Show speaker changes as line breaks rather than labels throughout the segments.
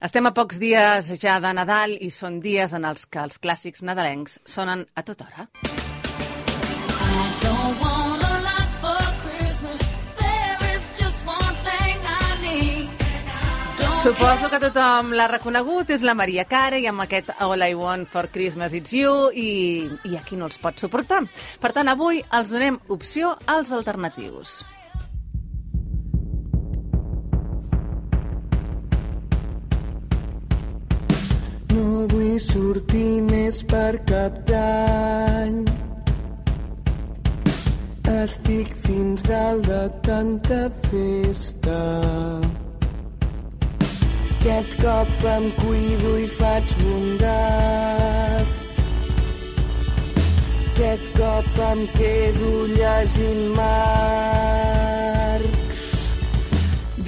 Estem a pocs dies ja de Nadal i són dies en els que els clàssics nadalencs sonen a tota hora. Suposo que tothom l'ha reconegut, és la Maria Cara i amb aquest All I Want for Christmas It's You i, i aquí no els pot suportar. Per tant, avui els donem opció als alternatius.
Sortir més per cap d'any. Estic fins dalt de tanta festa. Aquest cop em cuido i faig bondat. Aquest cop em quedo llegint Marx.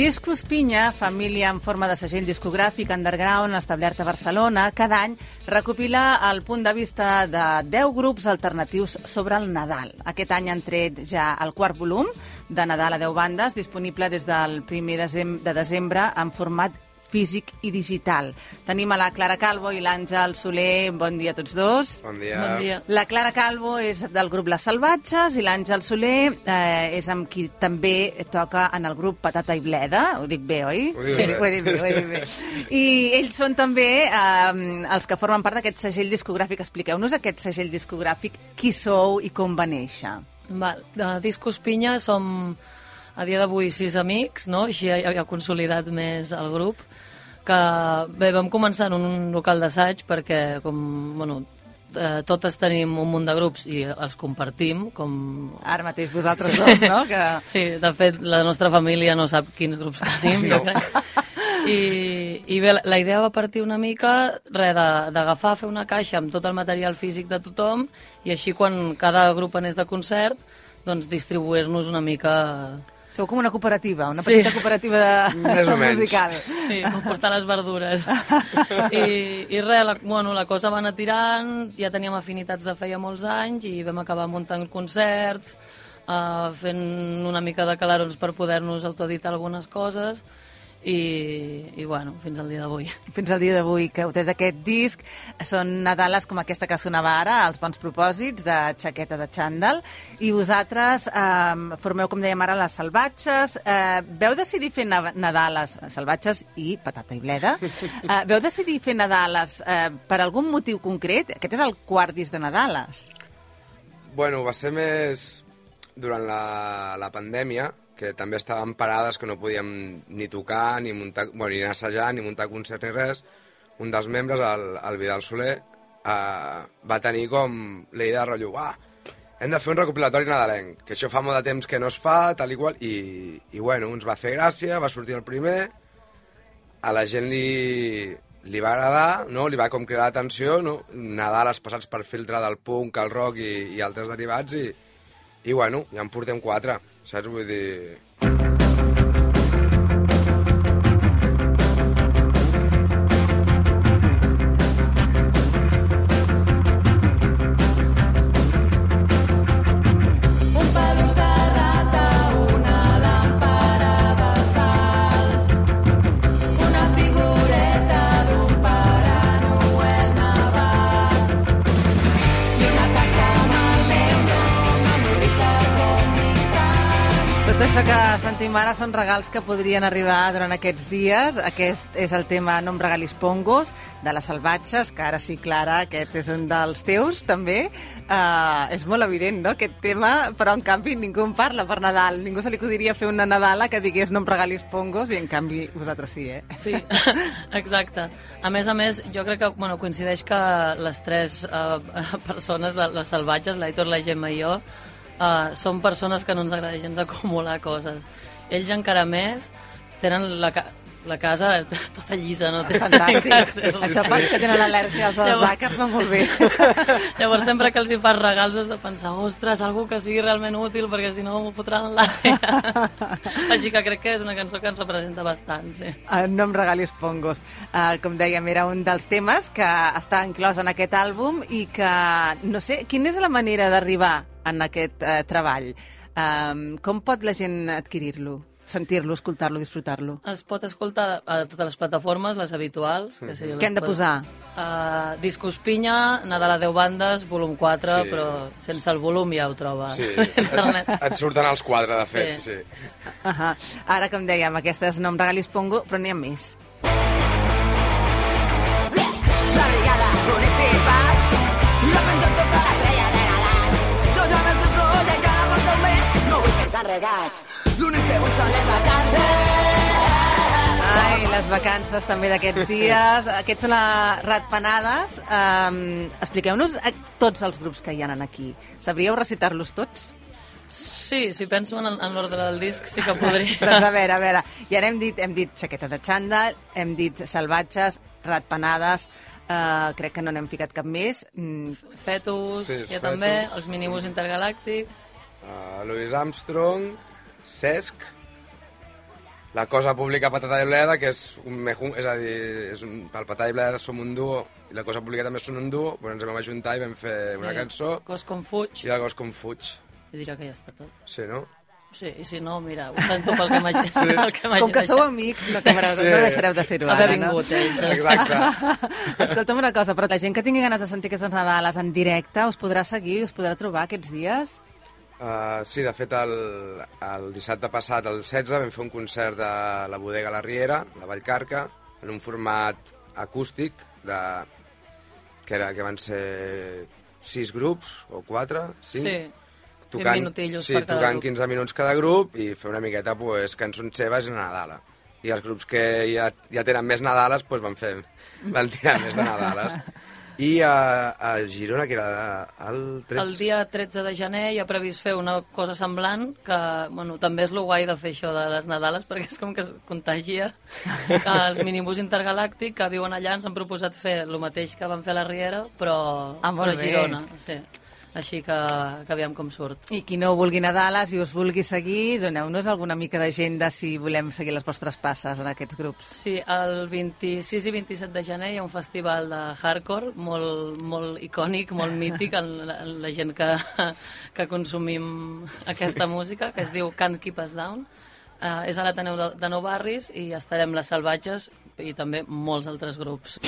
Discos Pinya, família en forma de segell discogràfic underground establert a Barcelona, cada any recopila el punt de vista de 10 grups alternatius sobre el Nadal. Aquest any han tret ja el quart volum de Nadal a 10 bandes, disponible des del 1 desem de desembre en format físic i digital. Tenim a la Clara Calvo i l'Àngel Soler. Bon dia a tots dos.
Bon dia.
Bon dia.
La Clara Calvo és del grup Les Salvatges i l'Àngel Soler eh, és amb qui també toca en el grup Patata i Bleda. Ho dic bé, oi?
Ho dius bé.
Ho he dit bé, ho he dit bé. I ells són també eh, els que formen part d'aquest segell discogràfic. Expliqueu-nos aquest segell discogràfic, qui sou i com va néixer.
Val. De Discos Pinya som a dia d'avui sis amics, no? Així ha, ha consolidat més el grup que bé, vam començar en un local d'assaig perquè com, bueno, eh, totes tenim un munt de grups i els compartim com...
Ara mateix vosaltres dos, no? Que...
Sí, de fet, la nostra família no sap quins grups tenim, jo crec. I, I bé, la- idea va partir una mica d'agafar, fer una caixa amb tot el material físic de tothom i així quan cada grup anés de concert, doncs distribuir-nos una mica...
Sou com una cooperativa, una
Sí.
petita cooperativa de...
Més o menys.
musical.
Sí, per portar les verdures. I, i res, la, bueno, la cosa va anar tirant, ja teníem afinitats de feia molts anys i vam acabar muntant concerts, uh, fent una mica de calarons per poder-nos autoeditar algunes coses i, i bueno, fins al dia d'avui.
Fins al dia d'avui que heu tret aquest disc són Nadales com aquesta que sonava ara, Els bons propòsits, de Xaqueta de Xandall, i vosaltres eh, formeu, com dèiem ara, les Salvatges. Eh, veu decidir fer na Nadales, Salvatges i Patata i Bleda, eh, veu decidir fer Nadales eh, per algun motiu concret? Aquest és el quart disc de Nadales.
Bueno, va ser més durant la, la pandèmia, que també estàvem parades, que no podíem ni tocar, ni, muntar, bueno, ni anar assajar, ni muntar concerts ni res. Un dels membres, el, el Vidal Soler, eh, va tenir com la idea de rotllo, ah, hem de fer un recopilatori nadalenc, que això fa molt de temps que no es fa, tal i qual, i, i bueno, ens va fer gràcia, va sortir el primer, a la gent li, li va agradar, no? li va com cridar l'atenció, no? Nadales passats per filtre del punk, el rock i, i altres derivats, i, i bueno, ja en portem quatre, saps?
Això que sentim ara són regals que podrien arribar durant aquests dies. Aquest és el tema No em regalis pongos, de les salvatges, que ara sí, Clara, aquest és un dels teus, també. Uh, és molt evident, no?, aquest tema, però en canvi ningú en parla per Nadal. Ningú se li acudiria fer una Nadala que digués No em regalis pongos, i en canvi vosaltres sí, eh?
Sí, exacte. A més a més, jo crec que bueno, coincideix que les tres uh, persones, les salvatges, l'Aitor, la Gemma i jo, uh, són persones que no ens agrada gens acumular coses. Ells encara més tenen la, ca la casa tota llisa, no? Tenen
Fantàstic.
gràcies.
Això per que tenen al·lèrgia als
Llavors-
àcars va molt bé.
Llavors, sempre que els hi fas regals has de pensar ostres, algú que sigui realment útil, perquè si no m'ho fotran a l'aire. Així que crec que és una cançó que ens representa bastant, sí.
Uh, no em regalis pongos. Uh, com dèiem, era un dels temes que està inclòs en aquest àlbum i que, no sé, quina és la manera d'arribar en aquest uh, treball? Um, com pot la gent adquirir-lo? sentir-lo, escoltar-lo, disfrutar-lo?
Es pot escoltar a totes les plataformes, les habituals. Que sí,
Què hem de posar?
Uh, Discos Pinya, Nadal a 10 bandes, volum 4,
Sí.
però sense el volum ja ho troba
Sí, et, et surten els quadres, de fet,
Sí.
sí.
Ahà. Ara, com dèiem, aquestes no em regalis pongo, però n'hi ha més.
Regals. L'únic que vull són les vacances.
Ai, les vacances també d'aquests dies. Aquests són les ratpenades. Um, Expliqueu-nos a tots els grups que hi ha aquí. Sabríeu recitar-los tots?
Sí, si penso en, en l'ordre del disc sí que podria.
doncs a veure, a veure. I ara hem dit, hem dit xaqueta de xandall, hem dit salvatges, ratpenades, uh, crec que no n'hem ficat cap més. Mm,
Fetus,
Sí,
ja
Fetus.
també, els minibús intergalàctic.
Uh, Louis Armstrong, Cesc, la cosa pública Patata i Bleda, que és un mejun, és a dir, és un, pel Patata i Bleda som un duo, i la cosa pública també són un duo, però ens vam ajuntar i vam fer una cançó,
Cos com fuig.
i el gos com fuig.
I dirà que ja està tot.
Sí, no?
Sí, i si no, mira, ho sento pel que m'hagi sí. el que
com que sou amics, no, acabareu,
Sí.
no deixareu de ser-ho
Haver
ara,
vingut,
no?
ells. eh?
Exacte.
Escolta'm una cosa, però la gent que tingui ganes de sentir aquestes Nadales en directe us podrà seguir, us podrà trobar aquests dies?
Uh, sí, de fet, el, el dissabte passat, el 16, vam fer un concert de la bodega La Riera, la Vallcarca, en un format acústic, de, que, era, que van ser sis grups, o quatre, cinc,
Sí, 20 minutillos
sí, tocant
grup.
15 minuts cada grup i fer una miqueta pues, cançons seves i Nadala. I els grups que ja, ja tenen més Nadales pues, van, fer, van tirar més de Nadales. I a, a Girona, que era el 13...
El dia 13 de gener hi ha previst fer una cosa semblant, que bueno, també és lo guai de fer això de les Nadales, perquè és com que es contagia. Els minibús intergalàctic que viuen allà ens han proposat fer el mateix que van fer a la Riera, però,
Ah,
però a. Girona. Sí. Així que, que aviam com surt.
I qui no vulgui Nadales i us vulgui seguir, doneu-nos alguna mica d'agenda si volem seguir les vostres passes en aquests grups.
Sí, el 26 i 27 de gener hi ha un festival de hardcore molt, molt icònic, molt mític en la, en la gent que, que consumim aquesta música, que es diu Can't Keep Us Down. Uh, és a l'Ateneu de, de Nou Barris i estarem les Salvatges i també molts altres grups.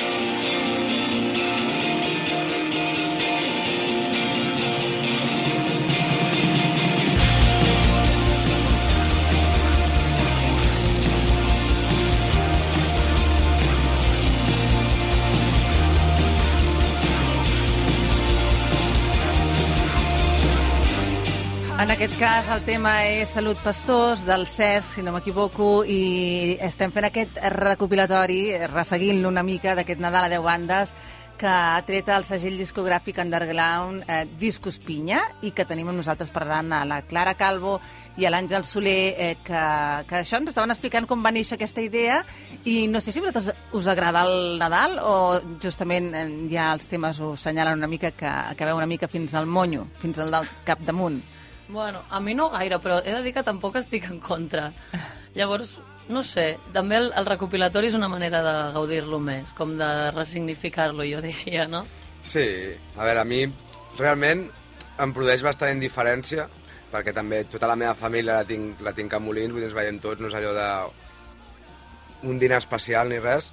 En aquest cas, el tema és Salut Pastors, del CES, si no m'equivoco, i estem fent aquest recopilatori, resseguint-lo una mica d'aquest Nadal a 10 bandes, que ha tret el segell discogràfic underground eh, Discos Pinya i que tenim amb nosaltres parlant a la Clara Calvo i a l'Àngel Soler, eh, que, que això ens estaven explicant com va néixer aquesta idea i no sé si a vosaltres us agrada el Nadal o justament eh, ja els temes us senyalen una mica que acabeu una mica fins al monyo, fins al del capdamunt.
Bueno, a mi no gaire, però he de dir que tampoc estic en contra. Llavors, no sé, també el, el recopilatori és una manera de gaudir-lo més, com de ressignificar-lo, jo diria, no?
Sí, a veure, a mi realment em produeix bastant indiferència, perquè també tota la meva família la tinc, la tinc a Molins, vull dir, ens veiem tots, no és allò de un dinar especial ni res,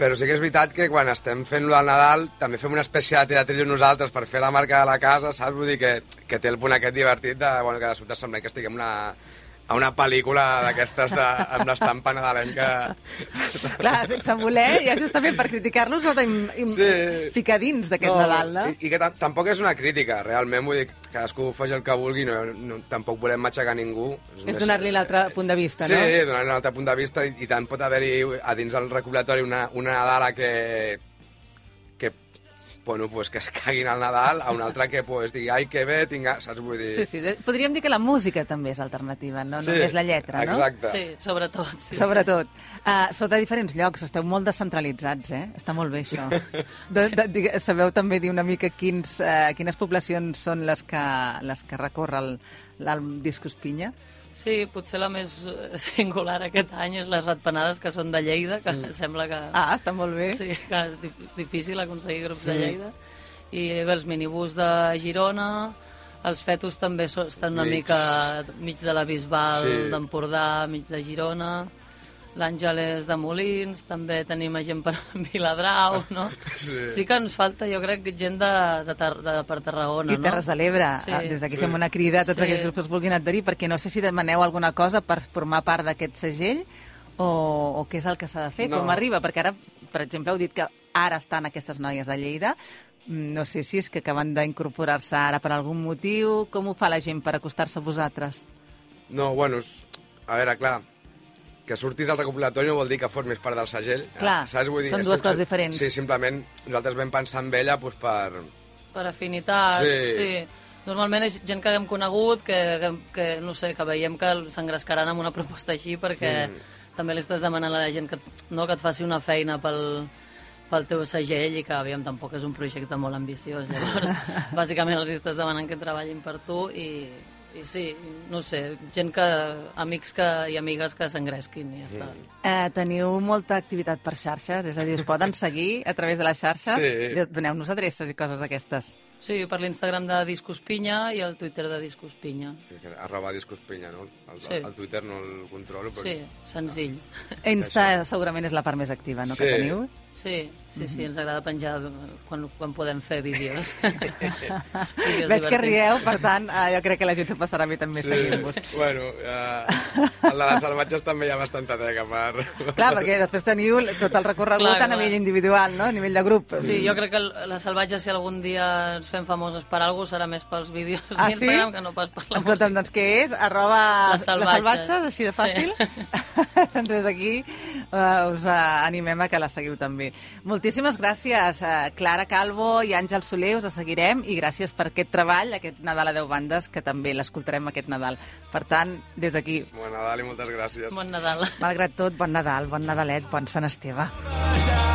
però sí que és veritat que quan estem fent lo del Nadal també fem una espècie de teatrillo nosaltres per fer la marca de la casa, saps? Vull dir que, que té el punt aquest divertit de, bueno, que de sobte sembla que estiguem una, a una pel·lícula d'aquestes de, amb l'estampa nadalenca.
Clar, sense voler, ja justament per criticar-los o im, im,
Sí.
ficar dins d'aquest Nadal, no?
I, i que ta- tampoc és una crítica, realment, vull dir, cadascú faci el que vulgui, no, no, tampoc volem matxacar ningú.
És donar-li l'altre punt de vista,
sí,
no?
Sí, donar-li un altre punt de vista i, i tant pot haver-hi a dins el recopilatori una, una Nadala que bueno, pues que es caguin al Nadal, a una altra que pues, digui, ai, que bé, tinc... ga-", Saps? Vull dir...
Sí, sí. de- Podríem dir que la música també és alternativa, no només la lletra, no?
Exacte.
Sí, sobretot. Sí,
Sobretot. Uh, sou de diferents llocs, esteu molt descentralitzats, eh? Està molt bé, això. De, de, de, sabeu també dir una mica quins, uh, quines poblacions són les que, les que recorre el, el Discos Pinya?
Sí, potser la més eh, singular aquest any és les ratpenades que són de Lleida, que mm. sembla que...
Ah, està molt bé.
Sí, que és, dif és difícil aconseguir grups de Lleida. I bé, els minibús de Girona, Els fetus també estan una
Mig.
mica mig de la Bisbal
Sí.
d'Empordà, mig de Girona. L'Àngel és de Molins, també tenim gent per Viladrau, no?
Sí.
sí que ens falta, jo crec, gent de, de, Tar de per Tarragona,
I Terres de l'Ebre.
Sí.
Ah, Des d'aquí
Sí.
fem una crida a tots
Sí.
aquells grups que es vulguin adherir, perquè no sé si demaneu alguna cosa per formar part d'aquest segell o, o què és el que s'ha de fer,
No.
com arriba, perquè ara, per exemple, heu dit que ara estan aquestes noies de Lleida, Mm, no sé si és que acaben d'incorporar-se ara per algun motiu, com ho fa la gent per acostar-se a vosaltres?
No, bueno, és- a veure, clar, que surtis al recopilatori no vol dir que formis part del segell.
Clar,
saps? Vull dir,
són dues coses diferents.
Sí, simplement nosaltres vam pensar en ella doncs, per...
Per afinitats,
Sí.
sí. sí. Normalment és gent que hem conegut, que, que, que no sé, que veiem que s'engrescaran amb una proposta així perquè
Mm.
també li estàs demanant a la gent que, no, que et faci una feina pel, pel teu segell i que, aviam, tampoc és un projecte molt ambiciós. Llavors, bàsicament els estàs demanant que treballin per tu i, i sí, no sé, gent que, amics que, i amigues que s'engresquin i ja està.
Mm.
Eh, teniu molta activitat per xarxes, és a dir, us poden seguir a través de les xarxes?
Sí.
Doneu-nos adreces i coses d'aquestes.
Sí, per l'Instagram de Discos Pinya i el Twitter de Discos Pinya.
arroba discos pinya, no? El,
Sí.
el Twitter no el controlo, però...
Sí, senzill.
Insta segurament és la part més activa, no?, que
Sí.
teniu.
Sí, sí, sí, ens agrada penjar quan, quan podem fer vídeos. vídeos
Veig que rieu, per tant, eh, jo crec que la gent s'ho passarà bé també
Sí,
seguint-vos.
bueno, eh, el de les salvatges també hi ha bastanta teca per...
Clar, perquè després teniu tot el recorregut
Clar,
a
clar.
nivell individual, no?, a nivell de grup.
Sí, jo crec que les salvatges, si algun dia ens fem famoses per alguna cosa, serà més pels vídeos
Ah, sí?
que no pas per la
Escolta'm,
música.
doncs què és? Arroba
Les salvatges.
salvatges, així de fàcil? Doncs des d'aquí uh, us uh, animem a que la seguiu també. Moltíssimes gràcies, uh, Clara Calvo i Àngel Soler, us seguirem i gràcies per aquest treball, aquest Nadal a 10 bandes, que també l'escoltarem aquest Nadal. Per tant, des d'aquí,
Bon Nadal i moltes gràcies.
Bon Nadal.
malgrat tot, bon Nadal, bon Nadalet, bon Sant Esteve.
Ja